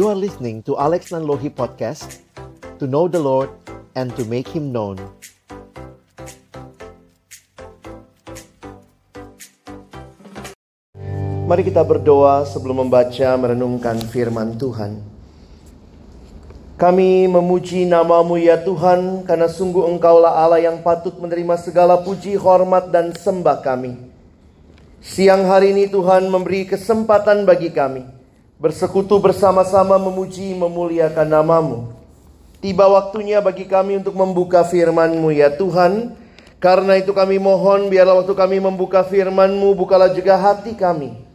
You are listening to Alex Nanlohi Podcast To know the Lord and to make Him known Mari kita berdoa sebelum membaca merenungkan firman Tuhan. Kami memuji namamu ya Tuhan karena sungguh engkaulah Allah yang patut menerima segala puji, hormat dan sembah kami. Siang hari ini Tuhan memberi kesempatan bagi kami bersekutu bersama-sama memuji memuliakan namamu. Tiba waktunya bagi kami untuk membuka firman-Mu ya Tuhan. Karena itu kami mohon biarlah waktu kami membuka firman-Mu bukalah juga hati kami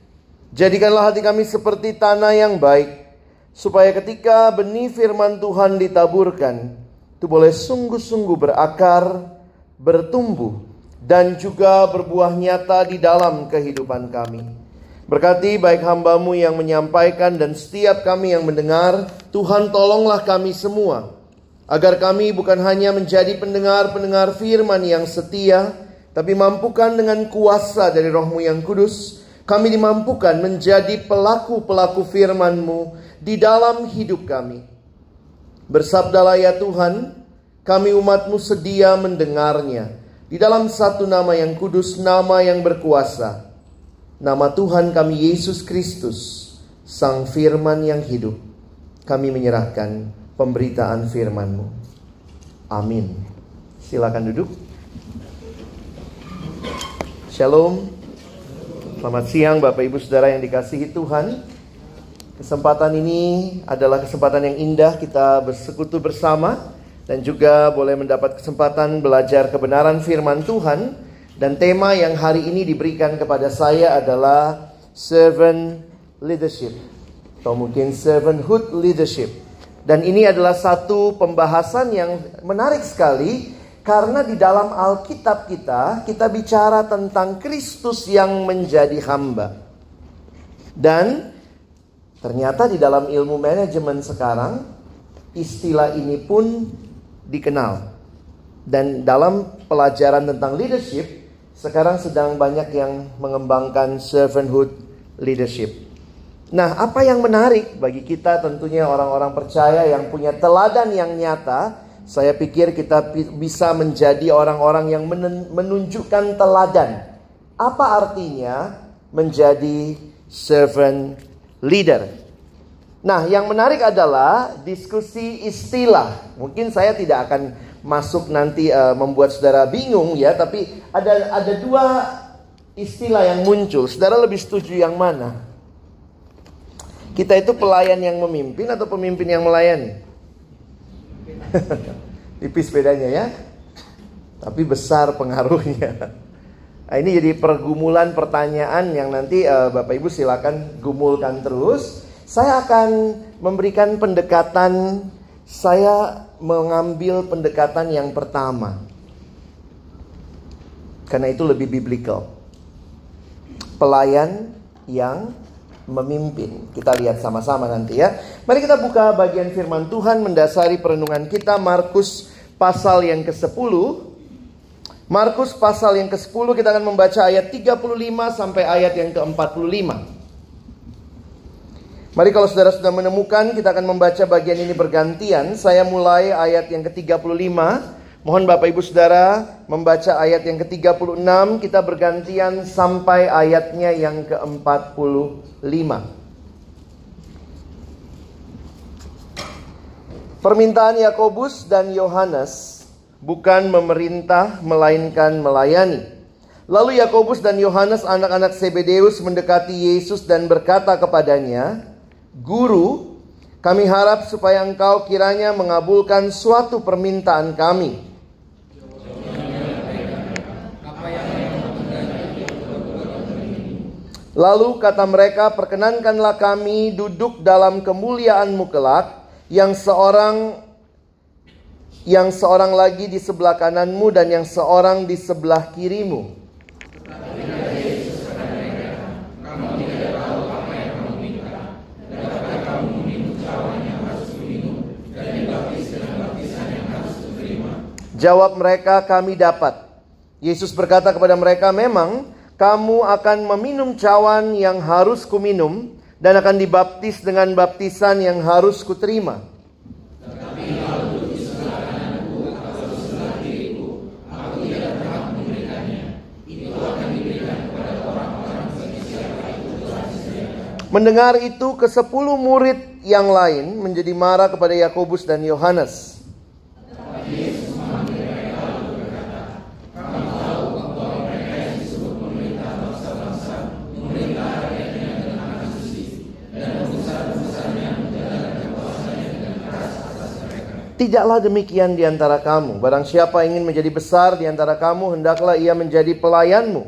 Jadikanlah hati kami seperti tanah yang baik, supaya ketika benih firman Tuhan ditaburkan, itu boleh sungguh-sungguh berakar, bertumbuh, dan juga berbuah nyata di dalam kehidupan kami. Berkati baik hambamu yang menyampaikan dan setiap kami yang mendengar, Tuhan tolonglah kami semua. Agar kami bukan hanya menjadi pendengar-pendengar firman yang setia, tapi mampukan dengan kuasa dari rohmu yang kudus, kami dimampukan menjadi pelaku-pelaku firman-Mu di dalam hidup kami. Bersabdalah ya Tuhan, kami umat-Mu sedia mendengarnya. Di dalam satu nama yang kudus, nama yang berkuasa. Nama Tuhan kami Yesus Kristus, Sang Firman yang hidup. Kami menyerahkan pemberitaan firman-Mu. Amin. Silakan duduk. Shalom. Selamat siang Bapak Ibu Saudara yang dikasihi Tuhan. Kesempatan ini adalah kesempatan yang indah kita bersekutu bersama dan juga boleh mendapat kesempatan belajar kebenaran firman Tuhan dan tema yang hari ini diberikan kepada saya adalah servant leadership atau mungkin servanthood leadership. Dan ini adalah satu pembahasan yang menarik sekali karena di dalam Alkitab kita, kita bicara tentang Kristus yang menjadi hamba. Dan ternyata di dalam ilmu manajemen sekarang, istilah ini pun dikenal. Dan dalam pelajaran tentang leadership, sekarang sedang banyak yang mengembangkan servanthood leadership. Nah, apa yang menarik bagi kita tentunya orang-orang percaya yang punya teladan yang nyata saya pikir kita bisa menjadi orang-orang yang menunjukkan teladan. Apa artinya menjadi servant leader? Nah, yang menarik adalah diskusi istilah. Mungkin saya tidak akan masuk nanti uh, membuat saudara bingung ya, tapi ada ada dua istilah yang muncul. Saudara lebih setuju yang mana? Kita itu pelayan yang memimpin atau pemimpin yang melayani? Tipis bedanya ya. Tapi besar pengaruhnya. Nah, ini jadi pergumulan pertanyaan yang nanti uh, Bapak Ibu silakan gumulkan terus. Saya akan memberikan pendekatan saya mengambil pendekatan yang pertama. Karena itu lebih biblical. Pelayan yang memimpin. Kita lihat sama-sama nanti ya. Mari kita buka bagian firman Tuhan mendasari perenungan kita Markus pasal yang ke-10. Markus pasal yang ke-10 kita akan membaca ayat 35 sampai ayat yang ke-45. Mari kalau saudara sudah menemukan kita akan membaca bagian ini bergantian. Saya mulai ayat yang ke-35 Mohon Bapak Ibu Saudara membaca ayat yang ke-36, kita bergantian sampai ayatnya yang ke-45. Permintaan Yakobus dan Yohanes bukan memerintah melainkan melayani. Lalu Yakobus dan Yohanes anak-anak Sebedeus mendekati Yesus dan berkata kepadanya, "Guru, kami harap supaya engkau kiranya mengabulkan suatu permintaan kami." Lalu kata mereka, perkenankanlah kami duduk dalam kemuliaanmu kelak, yang seorang yang seorang lagi di sebelah kananmu dan yang seorang di sebelah kirimu. Jawab mereka, kami dapat. Yesus berkata kepada mereka, memang kamu akan meminum cawan yang harus kuminum dan akan dibaptis dengan baptisan yang harus kuterima. Mendengar itu ke sepuluh murid yang lain menjadi marah kepada Yakobus dan Yohanes. Tidaklah demikian di antara kamu. Barang siapa ingin menjadi besar di antara kamu, hendaklah ia menjadi pelayanmu.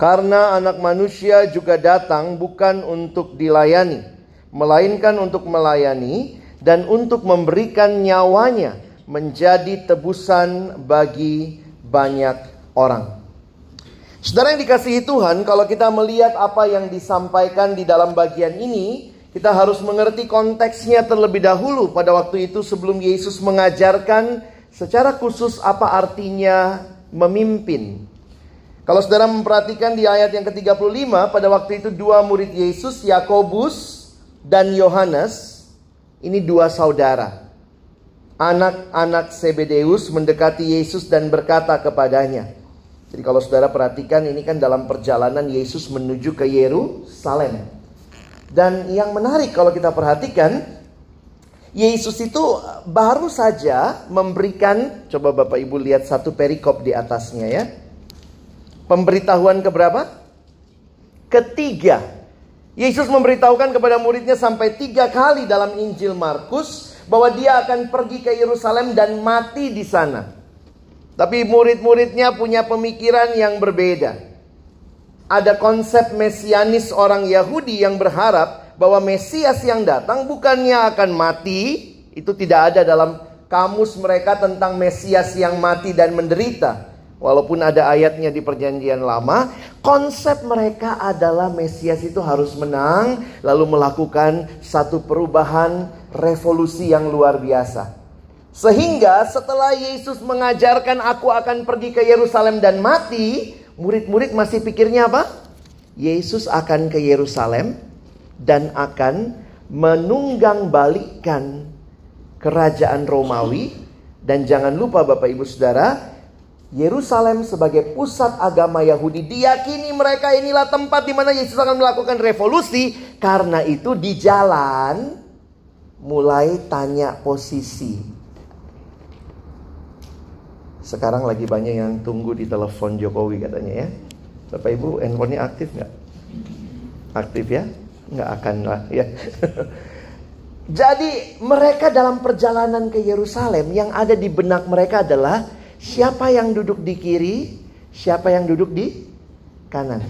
Karena anak manusia juga datang bukan untuk dilayani, melainkan untuk melayani dan untuk memberikan nyawanya menjadi tebusan bagi banyak orang. Saudara yang dikasihi Tuhan, kalau kita melihat apa yang disampaikan di dalam bagian ini, kita harus mengerti konteksnya terlebih dahulu pada waktu itu sebelum Yesus mengajarkan secara khusus apa artinya memimpin. Kalau saudara memperhatikan di ayat yang ke-35, pada waktu itu dua murid Yesus, Yakobus dan Yohanes, ini dua saudara. Anak-anak Sebedeus mendekati Yesus dan berkata kepadanya, jadi kalau saudara perhatikan ini kan dalam perjalanan Yesus menuju ke Yerusalem. Dan yang menarik kalau kita perhatikan Yesus itu baru saja memberikan coba Bapak Ibu lihat satu perikop di atasnya ya. Pemberitahuan keberapa? Ketiga. Yesus memberitahukan kepada muridnya sampai tiga kali dalam Injil Markus bahwa dia akan pergi ke Yerusalem dan mati di sana. Tapi murid-muridnya punya pemikiran yang berbeda. Ada konsep mesianis orang Yahudi yang berharap bahwa Mesias yang datang bukannya akan mati, itu tidak ada dalam kamus mereka tentang Mesias yang mati dan menderita. Walaupun ada ayatnya di Perjanjian Lama, konsep mereka adalah Mesias itu harus menang, lalu melakukan satu perubahan revolusi yang luar biasa. Sehingga setelah Yesus mengajarkan aku akan pergi ke Yerusalem dan mati, murid-murid masih pikirnya apa? Yesus akan ke Yerusalem dan akan menunggang balikan kerajaan Romawi. Dan jangan lupa Bapak Ibu Saudara, Yerusalem sebagai pusat agama Yahudi diyakini mereka inilah tempat di mana Yesus akan melakukan revolusi. Karena itu di jalan mulai tanya posisi sekarang lagi banyak yang tunggu di telepon Jokowi katanya ya. Bapak Ibu, handphonenya aktif nggak? Aktif ya? Nggak akan lah ya. Jadi mereka dalam perjalanan ke Yerusalem yang ada di benak mereka adalah siapa yang duduk di kiri, siapa yang duduk di kanan.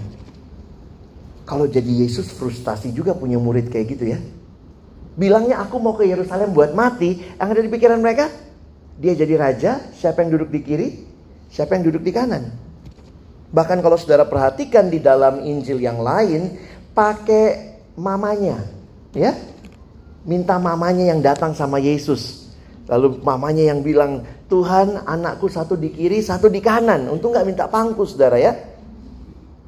Kalau jadi Yesus frustasi juga punya murid kayak gitu ya. Bilangnya aku mau ke Yerusalem buat mati, yang ada di pikiran mereka, dia jadi raja, siapa yang duduk di kiri? Siapa yang duduk di kanan? Bahkan kalau saudara perhatikan di dalam Injil yang lain, pakai mamanya. Ya, minta mamanya yang datang sama Yesus. Lalu mamanya yang bilang, Tuhan anakku satu di kiri, satu di kanan. Untung nggak minta pangku saudara ya.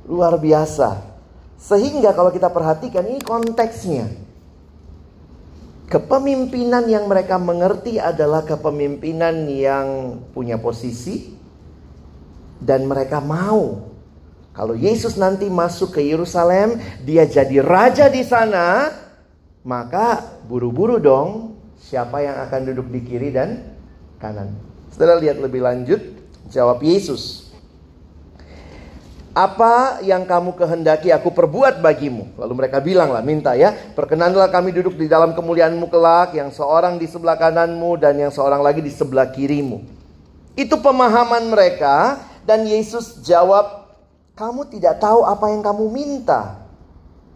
Luar biasa. Sehingga kalau kita perhatikan ini konteksnya. Kepemimpinan yang mereka mengerti adalah kepemimpinan yang punya posisi dan mereka mau kalau Yesus nanti masuk ke Yerusalem, dia jadi raja di sana, maka buru-buru dong siapa yang akan duduk di kiri dan kanan. Setelah lihat lebih lanjut, jawab Yesus. Apa yang kamu kehendaki aku perbuat bagimu? Lalu mereka bilang lah, minta ya, perkenanlah kami duduk di dalam kemuliaanmu kelak, yang seorang di sebelah kananmu dan yang seorang lagi di sebelah kirimu. Itu pemahaman mereka dan Yesus jawab, kamu tidak tahu apa yang kamu minta.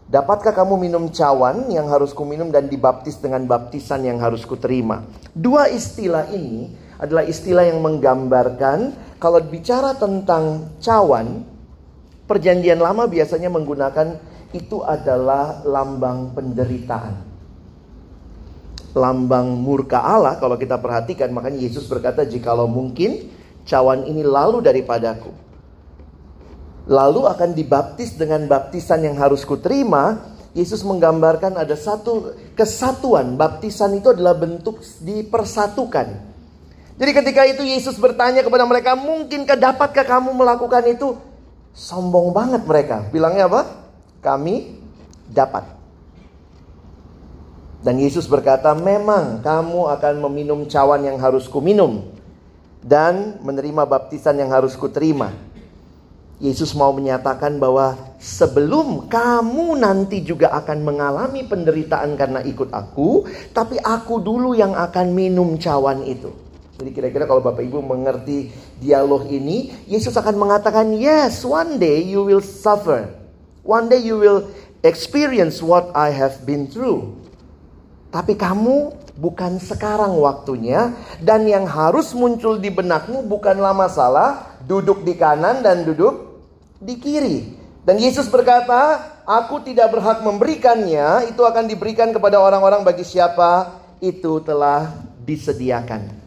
Dapatkah kamu minum cawan yang harus kuminum dan dibaptis dengan baptisan yang harus kuterima? Dua istilah ini adalah istilah yang menggambarkan kalau bicara tentang cawan, Perjanjian lama biasanya menggunakan itu adalah lambang penderitaan. Lambang murka Allah kalau kita perhatikan makanya Yesus berkata jikalau mungkin cawan ini lalu daripadaku. Lalu akan dibaptis dengan baptisan yang harus kuterima. Yesus menggambarkan ada satu kesatuan. Baptisan itu adalah bentuk dipersatukan. Jadi ketika itu Yesus bertanya kepada mereka, mungkinkah dapatkah kamu melakukan itu? Sombong banget mereka. Bilangnya apa? Kami dapat. Dan Yesus berkata, memang kamu akan meminum cawan yang harus kuminum. Dan menerima baptisan yang harus kuterima. Yesus mau menyatakan bahwa sebelum kamu nanti juga akan mengalami penderitaan karena ikut aku, tapi aku dulu yang akan minum cawan itu. Jadi kira-kira kalau Bapak Ibu mengerti dialog ini, Yesus akan mengatakan, "Yes, one day you will suffer. One day you will experience what I have been through." Tapi kamu bukan sekarang waktunya dan yang harus muncul di benakmu bukanlah masalah duduk di kanan dan duduk di kiri. Dan Yesus berkata, "Aku tidak berhak memberikannya, itu akan diberikan kepada orang-orang bagi siapa itu telah disediakan."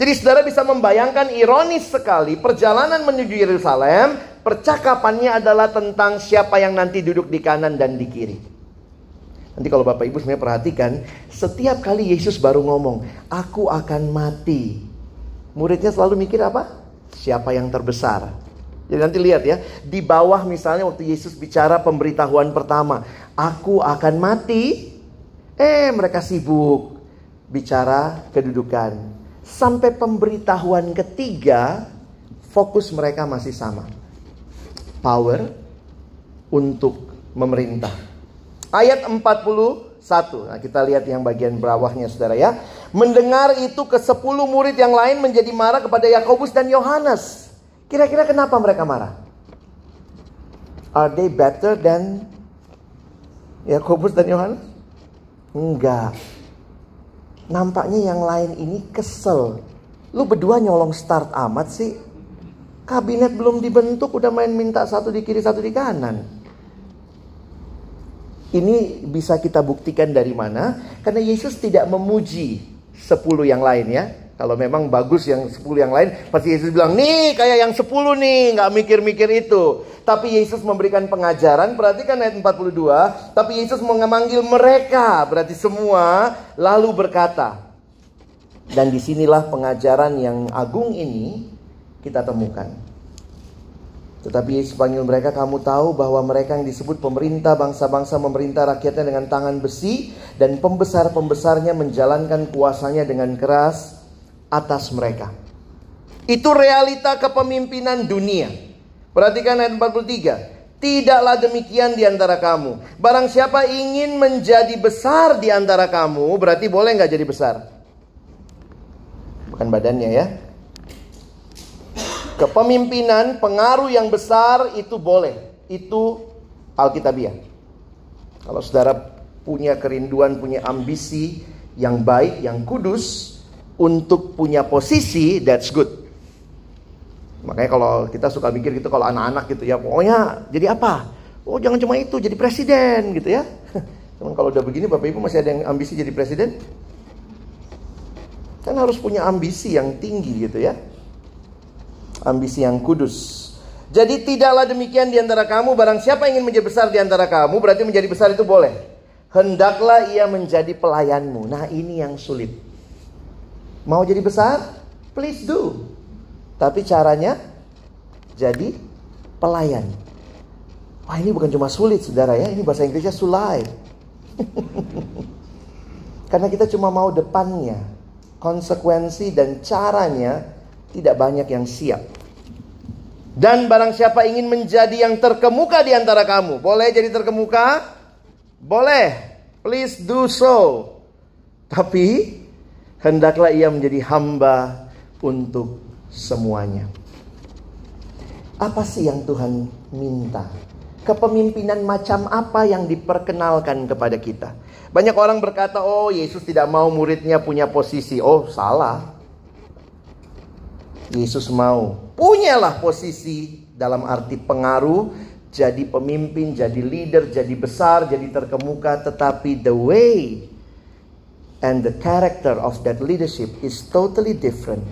Jadi saudara bisa membayangkan ironis sekali perjalanan menuju Yerusalem, percakapannya adalah tentang siapa yang nanti duduk di kanan dan di kiri. Nanti kalau Bapak Ibu sebenarnya perhatikan, setiap kali Yesus baru ngomong, aku akan mati. Muridnya selalu mikir apa? Siapa yang terbesar? Jadi nanti lihat ya, di bawah misalnya waktu Yesus bicara pemberitahuan pertama, aku akan mati. Eh, mereka sibuk bicara kedudukan. Sampai pemberitahuan ketiga, fokus mereka masih sama. Power untuk memerintah. Ayat 41. Nah, kita lihat yang bagian bawahnya Saudara ya. Mendengar itu ke 10 murid yang lain menjadi marah kepada Yakobus dan Yohanes. Kira-kira kenapa mereka marah? Are they better than Yakobus dan Yohanes? Enggak. Nampaknya yang lain ini kesel. Lu berdua nyolong start amat sih. Kabinet belum dibentuk udah main minta satu di kiri satu di kanan. Ini bisa kita buktikan dari mana? Karena Yesus tidak memuji sepuluh yang lain ya. Kalau memang bagus yang sepuluh yang lain, pasti Yesus bilang, nih kayak yang sepuluh nih, nggak mikir-mikir itu. Tapi Yesus memberikan pengajaran, perhatikan ayat 42. Tapi Yesus memanggil mereka, berarti semua, lalu berkata. Dan di sinilah pengajaran yang agung ini kita temukan. Tetapi Yesus panggil mereka, kamu tahu bahwa mereka yang disebut pemerintah bangsa-bangsa memerintah rakyatnya dengan tangan besi dan pembesar-pembesarnya menjalankan kuasanya dengan keras atas mereka. Itu realita kepemimpinan dunia. Perhatikan ayat 43. Tidaklah demikian di antara kamu. Barang siapa ingin menjadi besar di antara kamu, berarti boleh nggak jadi besar? Bukan badannya ya. Kepemimpinan, pengaruh yang besar itu boleh. Itu Alkitabiah. Kalau saudara punya kerinduan, punya ambisi yang baik, yang kudus, untuk punya posisi, that's good. Makanya kalau kita suka mikir gitu kalau anak-anak gitu ya, pokoknya jadi apa? Oh jangan cuma itu, jadi presiden gitu ya. Cuman kalau udah begini Bapak Ibu masih ada yang ambisi jadi presiden? Kan harus punya ambisi yang tinggi gitu ya. Ambisi yang kudus. Jadi tidaklah demikian di antara kamu, barang siapa ingin menjadi besar di antara kamu, berarti menjadi besar itu boleh. Hendaklah ia menjadi pelayanmu. Nah ini yang sulit. Mau jadi besar? Please do. Tapi caranya jadi pelayan. Wah ini bukan cuma sulit saudara ya, ini bahasa Inggrisnya sulai. Karena kita cuma mau depannya, konsekuensi dan caranya tidak banyak yang siap. Dan barang siapa ingin menjadi yang terkemuka di antara kamu, boleh jadi terkemuka? Boleh. Please do so. Tapi hendaklah ia menjadi hamba untuk semuanya. Apa sih yang Tuhan minta? Kepemimpinan macam apa yang diperkenalkan kepada kita? Banyak orang berkata, "Oh, Yesus tidak mau muridnya punya posisi." Oh, salah. Yesus mau punyalah posisi dalam arti pengaruh, jadi pemimpin, jadi leader, jadi besar, jadi terkemuka, tetapi the way and the character of that leadership is totally different.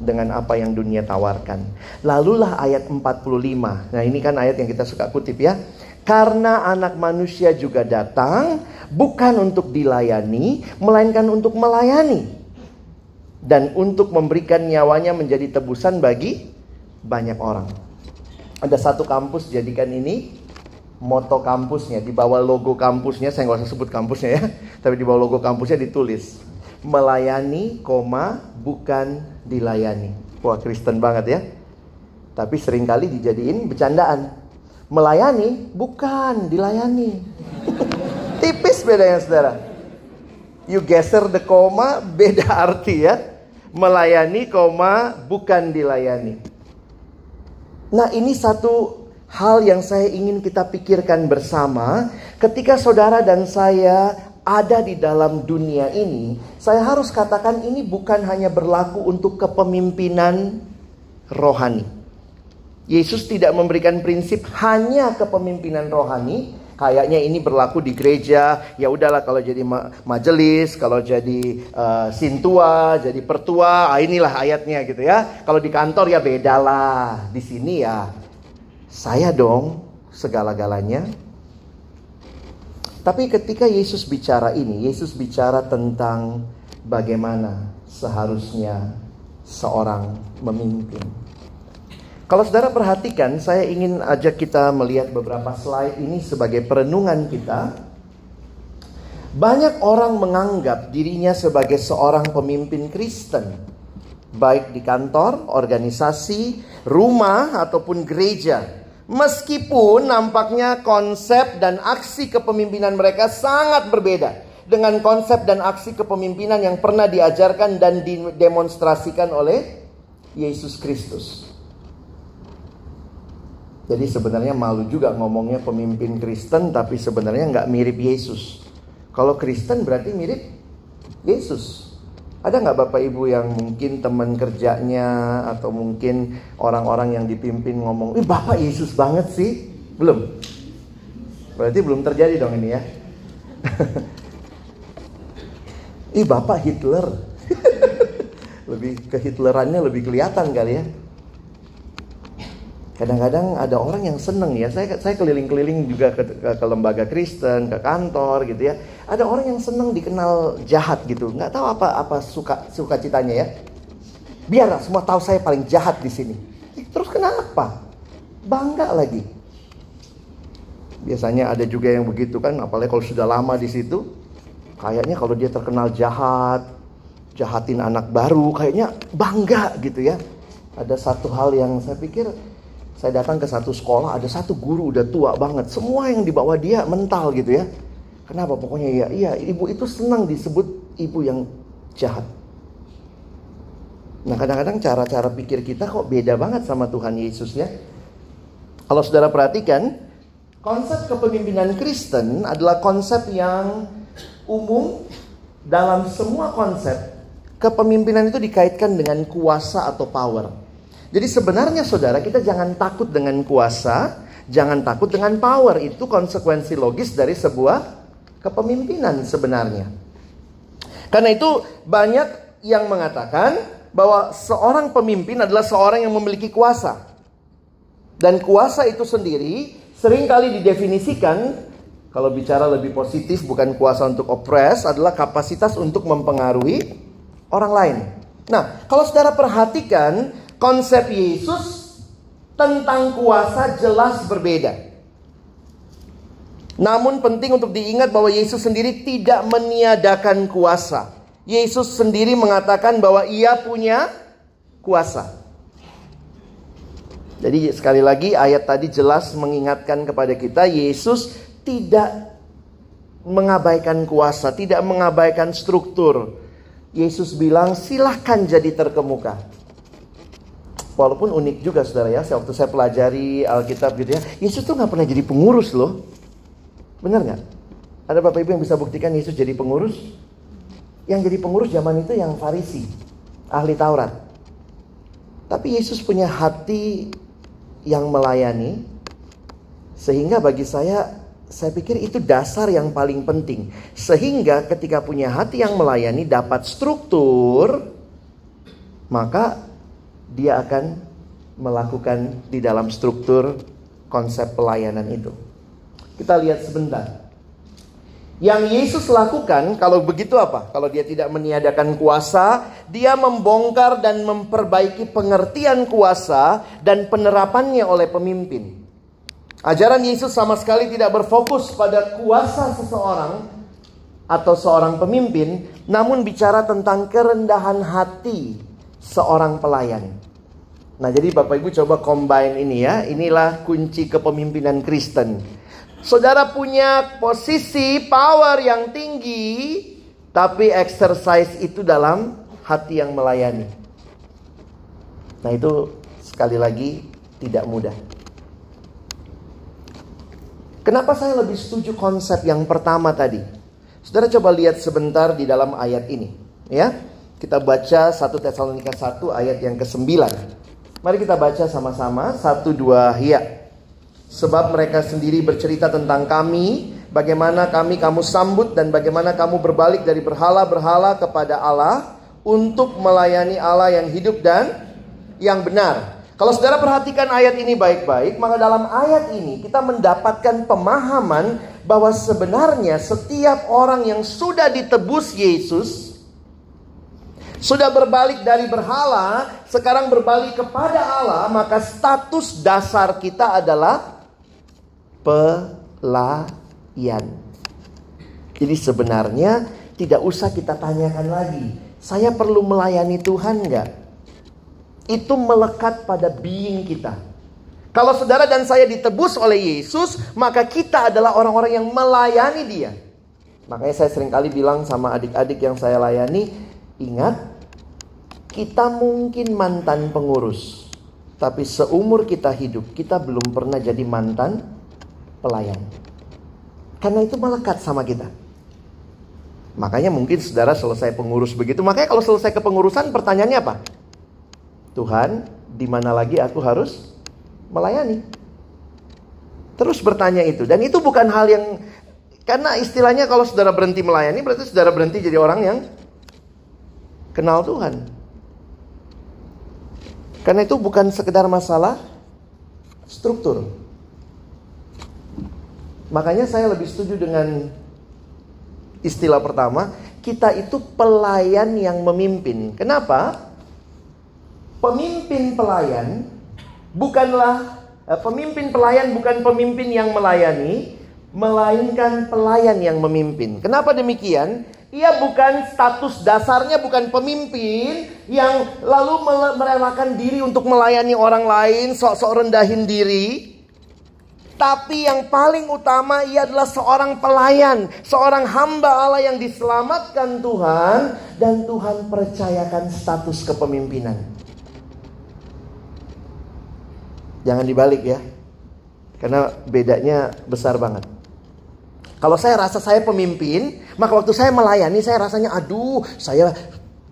dengan apa yang dunia tawarkan. Lalulah ayat 45. Nah, ini kan ayat yang kita suka kutip ya. Karena anak manusia juga datang bukan untuk dilayani, melainkan untuk melayani dan untuk memberikan nyawanya menjadi tebusan bagi banyak orang. Ada satu kampus jadikan ini moto kampusnya, di bawah logo kampusnya, saya nggak usah sebut kampusnya ya, tapi di bawah logo kampusnya ditulis melayani, koma, bukan dilayani. Wah Kristen banget ya. Tapi sering kali dijadiin bercandaan. Melayani, bukan dilayani. Tipis bedanya saudara. You geser the koma, beda arti ya. Melayani, koma, bukan dilayani. Nah ini satu hal yang saya ingin kita pikirkan bersama ketika saudara dan saya ada di dalam dunia ini, saya harus katakan ini bukan hanya berlaku untuk kepemimpinan rohani. Yesus tidak memberikan prinsip hanya kepemimpinan rohani, kayaknya ini berlaku di gereja. Ya udahlah kalau jadi ma majelis kalau jadi uh, sintua jadi pertua ah, inilah ayatnya gitu ya. Kalau di kantor ya bedalah di sini ya saya dong segala-galanya tapi ketika Yesus bicara ini, Yesus bicara tentang bagaimana seharusnya seorang memimpin. Kalau saudara perhatikan, saya ingin ajak kita melihat beberapa slide ini sebagai perenungan kita. Banyak orang menganggap dirinya sebagai seorang pemimpin Kristen, baik di kantor, organisasi, rumah, ataupun gereja. Meskipun nampaknya konsep dan aksi kepemimpinan mereka sangat berbeda dengan konsep dan aksi kepemimpinan yang pernah diajarkan dan didemonstrasikan oleh Yesus Kristus. Jadi sebenarnya malu juga ngomongnya pemimpin Kristen tapi sebenarnya nggak mirip Yesus. Kalau Kristen berarti mirip Yesus. Ada nggak Bapak Ibu yang mungkin teman kerjanya atau mungkin orang-orang yang dipimpin ngomong, "Ih, Bapak Yesus banget sih." Belum. Berarti belum terjadi dong ini ya. Ih, Bapak Hitler. lebih ke Hitlerannya lebih kelihatan kali ya. Kadang-kadang ada orang yang seneng ya. Saya saya keliling-keliling juga ke, ke, ke lembaga Kristen, ke kantor gitu ya. Ada orang yang seneng dikenal jahat gitu. Nggak tahu apa apa suka suka citanya ya. Biar semua tahu saya paling jahat di sini. Terus kenapa? Bangga lagi. Biasanya ada juga yang begitu kan, apalagi kalau sudah lama di situ. Kayaknya kalau dia terkenal jahat, jahatin anak baru, kayaknya bangga gitu ya. Ada satu hal yang saya pikir saya datang ke satu sekolah, ada satu guru udah tua banget. Semua yang dibawa dia mental gitu ya. Kenapa? Pokoknya ya, iya ibu itu senang disebut ibu yang jahat. Nah kadang-kadang cara-cara pikir kita kok beda banget sama Tuhan Yesus ya. Kalau saudara perhatikan, konsep kepemimpinan Kristen adalah konsep yang umum dalam semua konsep. Kepemimpinan itu dikaitkan dengan kuasa atau power. Jadi sebenarnya saudara kita jangan takut dengan kuasa, jangan takut dengan power. Itu konsekuensi logis dari sebuah kepemimpinan sebenarnya. Karena itu banyak yang mengatakan bahwa seorang pemimpin adalah seorang yang memiliki kuasa. Dan kuasa itu sendiri sering kali didefinisikan kalau bicara lebih positif bukan kuasa untuk opres adalah kapasitas untuk mempengaruhi orang lain. Nah, kalau saudara perhatikan konsep Yesus tentang kuasa jelas berbeda. Namun penting untuk diingat bahwa Yesus sendiri tidak meniadakan kuasa. Yesus sendiri mengatakan bahwa ia punya kuasa. Jadi sekali lagi ayat tadi jelas mengingatkan kepada kita Yesus tidak mengabaikan kuasa, tidak mengabaikan struktur. Yesus bilang silahkan jadi terkemuka. Walaupun unik juga saudara ya, waktu saya pelajari Alkitab gitu ya, Yesus tuh nggak pernah jadi pengurus loh. Benar nggak? Ada bapak ibu yang bisa buktikan Yesus jadi pengurus? Yang jadi pengurus zaman itu yang Farisi, ahli Taurat. Tapi Yesus punya hati yang melayani, sehingga bagi saya, saya pikir itu dasar yang paling penting. Sehingga ketika punya hati yang melayani dapat struktur, maka dia akan melakukan di dalam struktur konsep pelayanan itu. Kita lihat sebentar. Yang Yesus lakukan kalau begitu apa? Kalau dia tidak meniadakan kuasa, dia membongkar dan memperbaiki pengertian kuasa dan penerapannya oleh pemimpin. Ajaran Yesus sama sekali tidak berfokus pada kuasa seseorang atau seorang pemimpin, namun bicara tentang kerendahan hati seorang pelayan. Nah, jadi Bapak Ibu coba combine ini ya. Inilah kunci kepemimpinan Kristen Saudara punya posisi power yang tinggi, tapi exercise itu dalam hati yang melayani. Nah, itu sekali lagi tidak mudah. Kenapa saya lebih setuju konsep yang pertama tadi? Saudara coba lihat sebentar di dalam ayat ini, ya. Kita baca 1 Tesalonika 1 ayat yang ke-9. Mari kita baca sama-sama 1 2 ya. Sebab mereka sendiri bercerita tentang kami, bagaimana kami kamu sambut dan bagaimana kamu berbalik dari berhala-berhala kepada Allah untuk melayani Allah yang hidup dan yang benar. Kalau saudara perhatikan ayat ini baik-baik, maka dalam ayat ini kita mendapatkan pemahaman bahwa sebenarnya setiap orang yang sudah ditebus Yesus, sudah berbalik dari berhala, sekarang berbalik kepada Allah, maka status dasar kita adalah pelayan. Jadi sebenarnya tidak usah kita tanyakan lagi. Saya perlu melayani Tuhan nggak? Itu melekat pada being kita. Kalau saudara dan saya ditebus oleh Yesus, maka kita adalah orang-orang yang melayani dia. Makanya saya sering kali bilang sama adik-adik yang saya layani, ingat, kita mungkin mantan pengurus. Tapi seumur kita hidup, kita belum pernah jadi mantan pelayan. Karena itu melekat sama kita. Makanya mungkin saudara selesai pengurus begitu. Makanya kalau selesai kepengurusan pertanyaannya apa? Tuhan, di mana lagi aku harus melayani? Terus bertanya itu. Dan itu bukan hal yang karena istilahnya kalau saudara berhenti melayani berarti saudara berhenti jadi orang yang kenal Tuhan. Karena itu bukan sekedar masalah struktur. Makanya saya lebih setuju dengan istilah pertama, kita itu pelayan yang memimpin. Kenapa? Pemimpin pelayan bukanlah eh, pemimpin pelayan bukan pemimpin yang melayani, melainkan pelayan yang memimpin. Kenapa demikian? Ia bukan status dasarnya bukan pemimpin yang lalu merelakan diri untuk melayani orang lain, sok-sok rendahin diri. Tapi yang paling utama ia adalah seorang pelayan, seorang hamba Allah yang diselamatkan Tuhan dan Tuhan percayakan status kepemimpinan. Jangan dibalik ya. Karena bedanya besar banget. Kalau saya rasa saya pemimpin, maka waktu saya melayani saya rasanya aduh, saya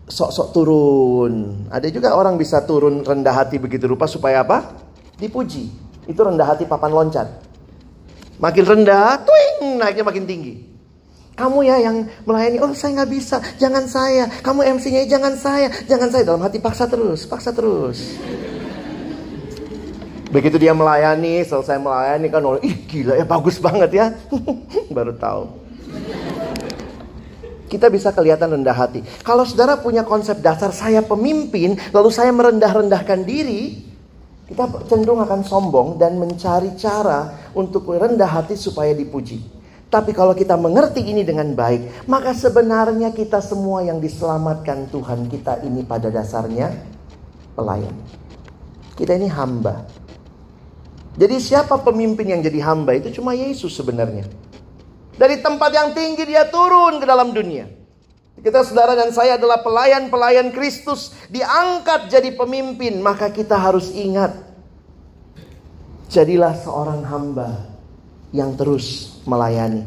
sok-sok turun. Ada juga orang bisa turun rendah hati begitu rupa supaya apa? Dipuji. Itu rendah hati papan loncat. Makin rendah, tuing, naiknya makin tinggi. Kamu ya yang melayani, oh saya nggak bisa, jangan saya. Kamu MC-nya, jangan saya, jangan saya. Dalam hati paksa terus, paksa terus. Begitu dia melayani, selesai melayani kan, oh, ih gila ya bagus banget ya. Baru tahu. Kita bisa kelihatan rendah hati. Kalau saudara punya konsep dasar saya pemimpin, lalu saya merendah-rendahkan diri, kita cenderung akan sombong dan mencari cara untuk rendah hati supaya dipuji. Tapi kalau kita mengerti ini dengan baik, maka sebenarnya kita semua yang diselamatkan Tuhan kita ini pada dasarnya pelayan. Kita ini hamba. Jadi siapa pemimpin yang jadi hamba itu cuma Yesus sebenarnya. Dari tempat yang tinggi dia turun ke dalam dunia. Kita saudara dan saya adalah pelayan-pelayan Kristus diangkat jadi pemimpin, maka kita harus ingat jadilah seorang hamba yang terus melayani.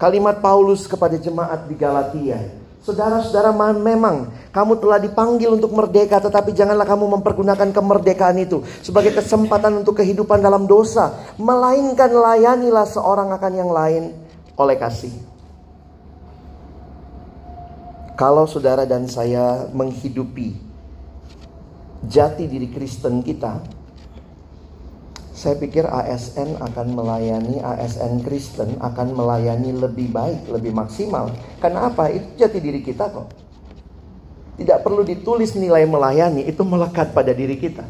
Kalimat Paulus kepada jemaat di Galatia, Saudara-saudara memang kamu telah dipanggil untuk merdeka tetapi janganlah kamu mempergunakan kemerdekaan itu sebagai kesempatan untuk kehidupan dalam dosa. Melainkan layanilah seorang akan yang lain oleh kasih. Kalau saudara dan saya menghidupi jati diri Kristen kita, saya pikir ASN akan melayani, ASN Kristen akan melayani lebih baik, lebih maksimal. Karena apa? Itu jati diri kita kok. Tidak perlu ditulis nilai melayani, itu melekat pada diri kita.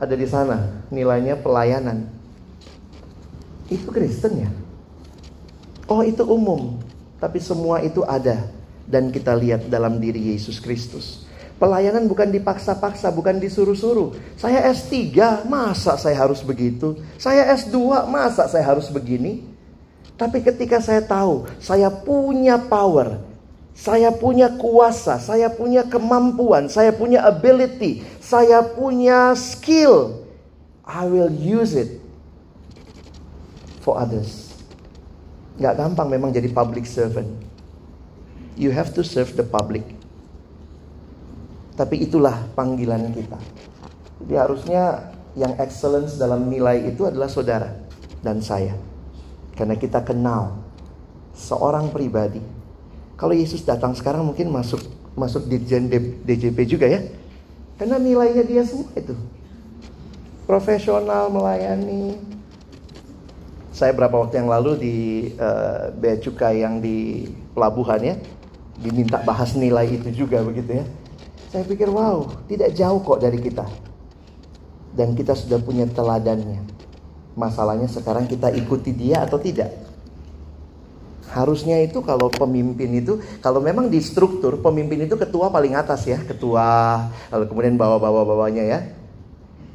Ada di sana nilainya pelayanan. Itu Kristen ya? Oh itu umum, tapi semua itu ada dan kita lihat dalam diri Yesus Kristus. Pelayanan bukan dipaksa-paksa, bukan disuruh-suruh. Saya S3, masa saya harus begitu? Saya S2, masa saya harus begini? Tapi ketika saya tahu, saya punya power, saya punya kuasa, saya punya kemampuan, saya punya ability, saya punya skill. I will use it for others. Gak gampang memang jadi public servant. You have to serve the public. Tapi itulah panggilan kita. Jadi harusnya yang excellence dalam nilai itu adalah saudara dan saya. Karena kita kenal seorang pribadi. Kalau Yesus datang sekarang mungkin masuk masuk di DJP juga ya. Karena nilainya dia semua itu. Profesional melayani. Saya berapa waktu yang lalu di uh, bea cukai yang di pelabuhan ya, diminta bahas nilai itu juga begitu ya saya pikir wow, tidak jauh kok dari kita. Dan kita sudah punya teladannya. Masalahnya sekarang kita ikuti dia atau tidak. Harusnya itu kalau pemimpin itu, kalau memang di struktur pemimpin itu ketua paling atas ya, ketua, lalu kemudian bawa-bawa-bawanya ya.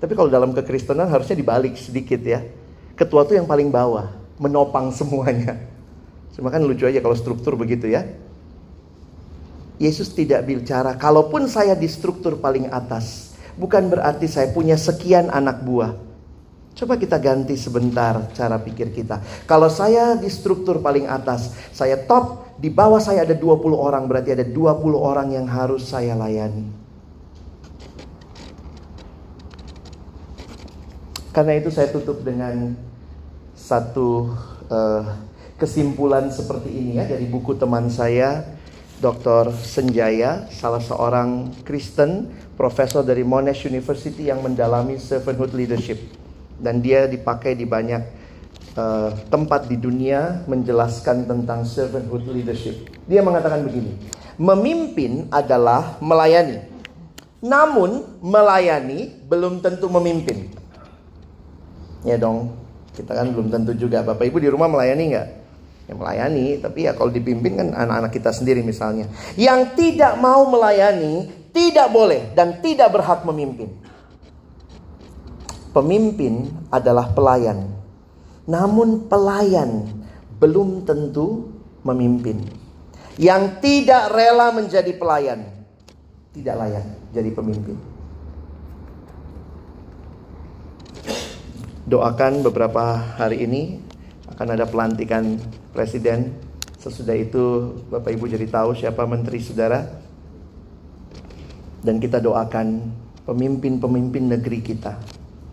Tapi kalau dalam kekristenan harusnya dibalik sedikit ya. Ketua itu yang paling bawah, menopang semuanya. Cuma kan lucu aja kalau struktur begitu ya. Yesus tidak bicara, kalaupun saya di struktur paling atas, bukan berarti saya punya sekian anak buah. Coba kita ganti sebentar cara pikir kita. Kalau saya di struktur paling atas, saya top, di bawah saya ada 20 orang, berarti ada 20 orang yang harus saya layani. Karena itu saya tutup dengan satu uh, kesimpulan seperti ini ya dari buku teman saya Dr. Senjaya, salah seorang Kristen, profesor dari Monash University yang mendalami servanthood leadership. Dan dia dipakai di banyak uh, tempat di dunia menjelaskan tentang servanthood leadership. Dia mengatakan begini, memimpin adalah melayani. Namun melayani belum tentu memimpin. Ya dong, kita kan belum tentu juga. Bapak Ibu di rumah melayani nggak? Yang melayani, tapi ya kalau dipimpin kan anak-anak kita sendiri misalnya. Yang tidak mau melayani tidak boleh dan tidak berhak memimpin. Pemimpin adalah pelayan. Namun pelayan belum tentu memimpin. Yang tidak rela menjadi pelayan tidak layak jadi pemimpin. Doakan beberapa hari ini akan ada pelantikan presiden. Sesudah itu Bapak Ibu jadi tahu siapa menteri saudara. Dan kita doakan pemimpin-pemimpin negeri kita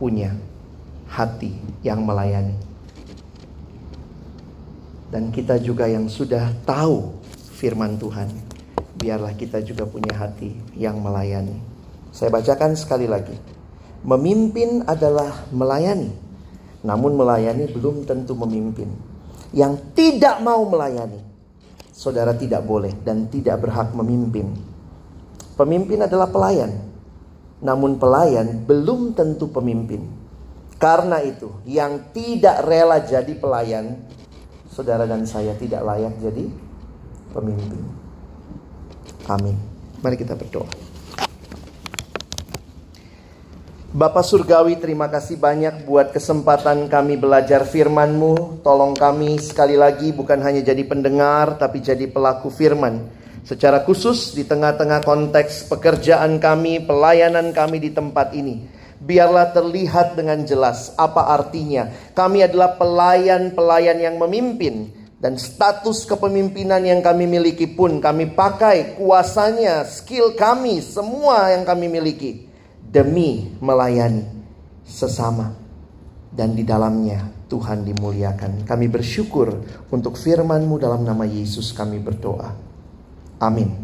punya hati yang melayani. Dan kita juga yang sudah tahu firman Tuhan, biarlah kita juga punya hati yang melayani. Saya bacakan sekali lagi. Memimpin adalah melayani namun melayani belum tentu memimpin. Yang tidak mau melayani, saudara tidak boleh dan tidak berhak memimpin. Pemimpin adalah pelayan, namun pelayan belum tentu pemimpin. Karena itu, yang tidak rela jadi pelayan, saudara dan saya tidak layak jadi pemimpin. Amin. Mari kita berdoa. Bapak Surgawi terima kasih banyak buat kesempatan kami belajar firman-Mu. Tolong kami sekali lagi bukan hanya jadi pendengar tapi jadi pelaku firman. Secara khusus di tengah-tengah konteks pekerjaan kami, pelayanan kami di tempat ini. Biarlah terlihat dengan jelas apa artinya. Kami adalah pelayan-pelayan yang memimpin. Dan status kepemimpinan yang kami miliki pun kami pakai kuasanya, skill kami, semua yang kami miliki demi melayani sesama dan di dalamnya Tuhan dimuliakan. Kami bersyukur untuk firman-Mu dalam nama Yesus kami berdoa. Amin.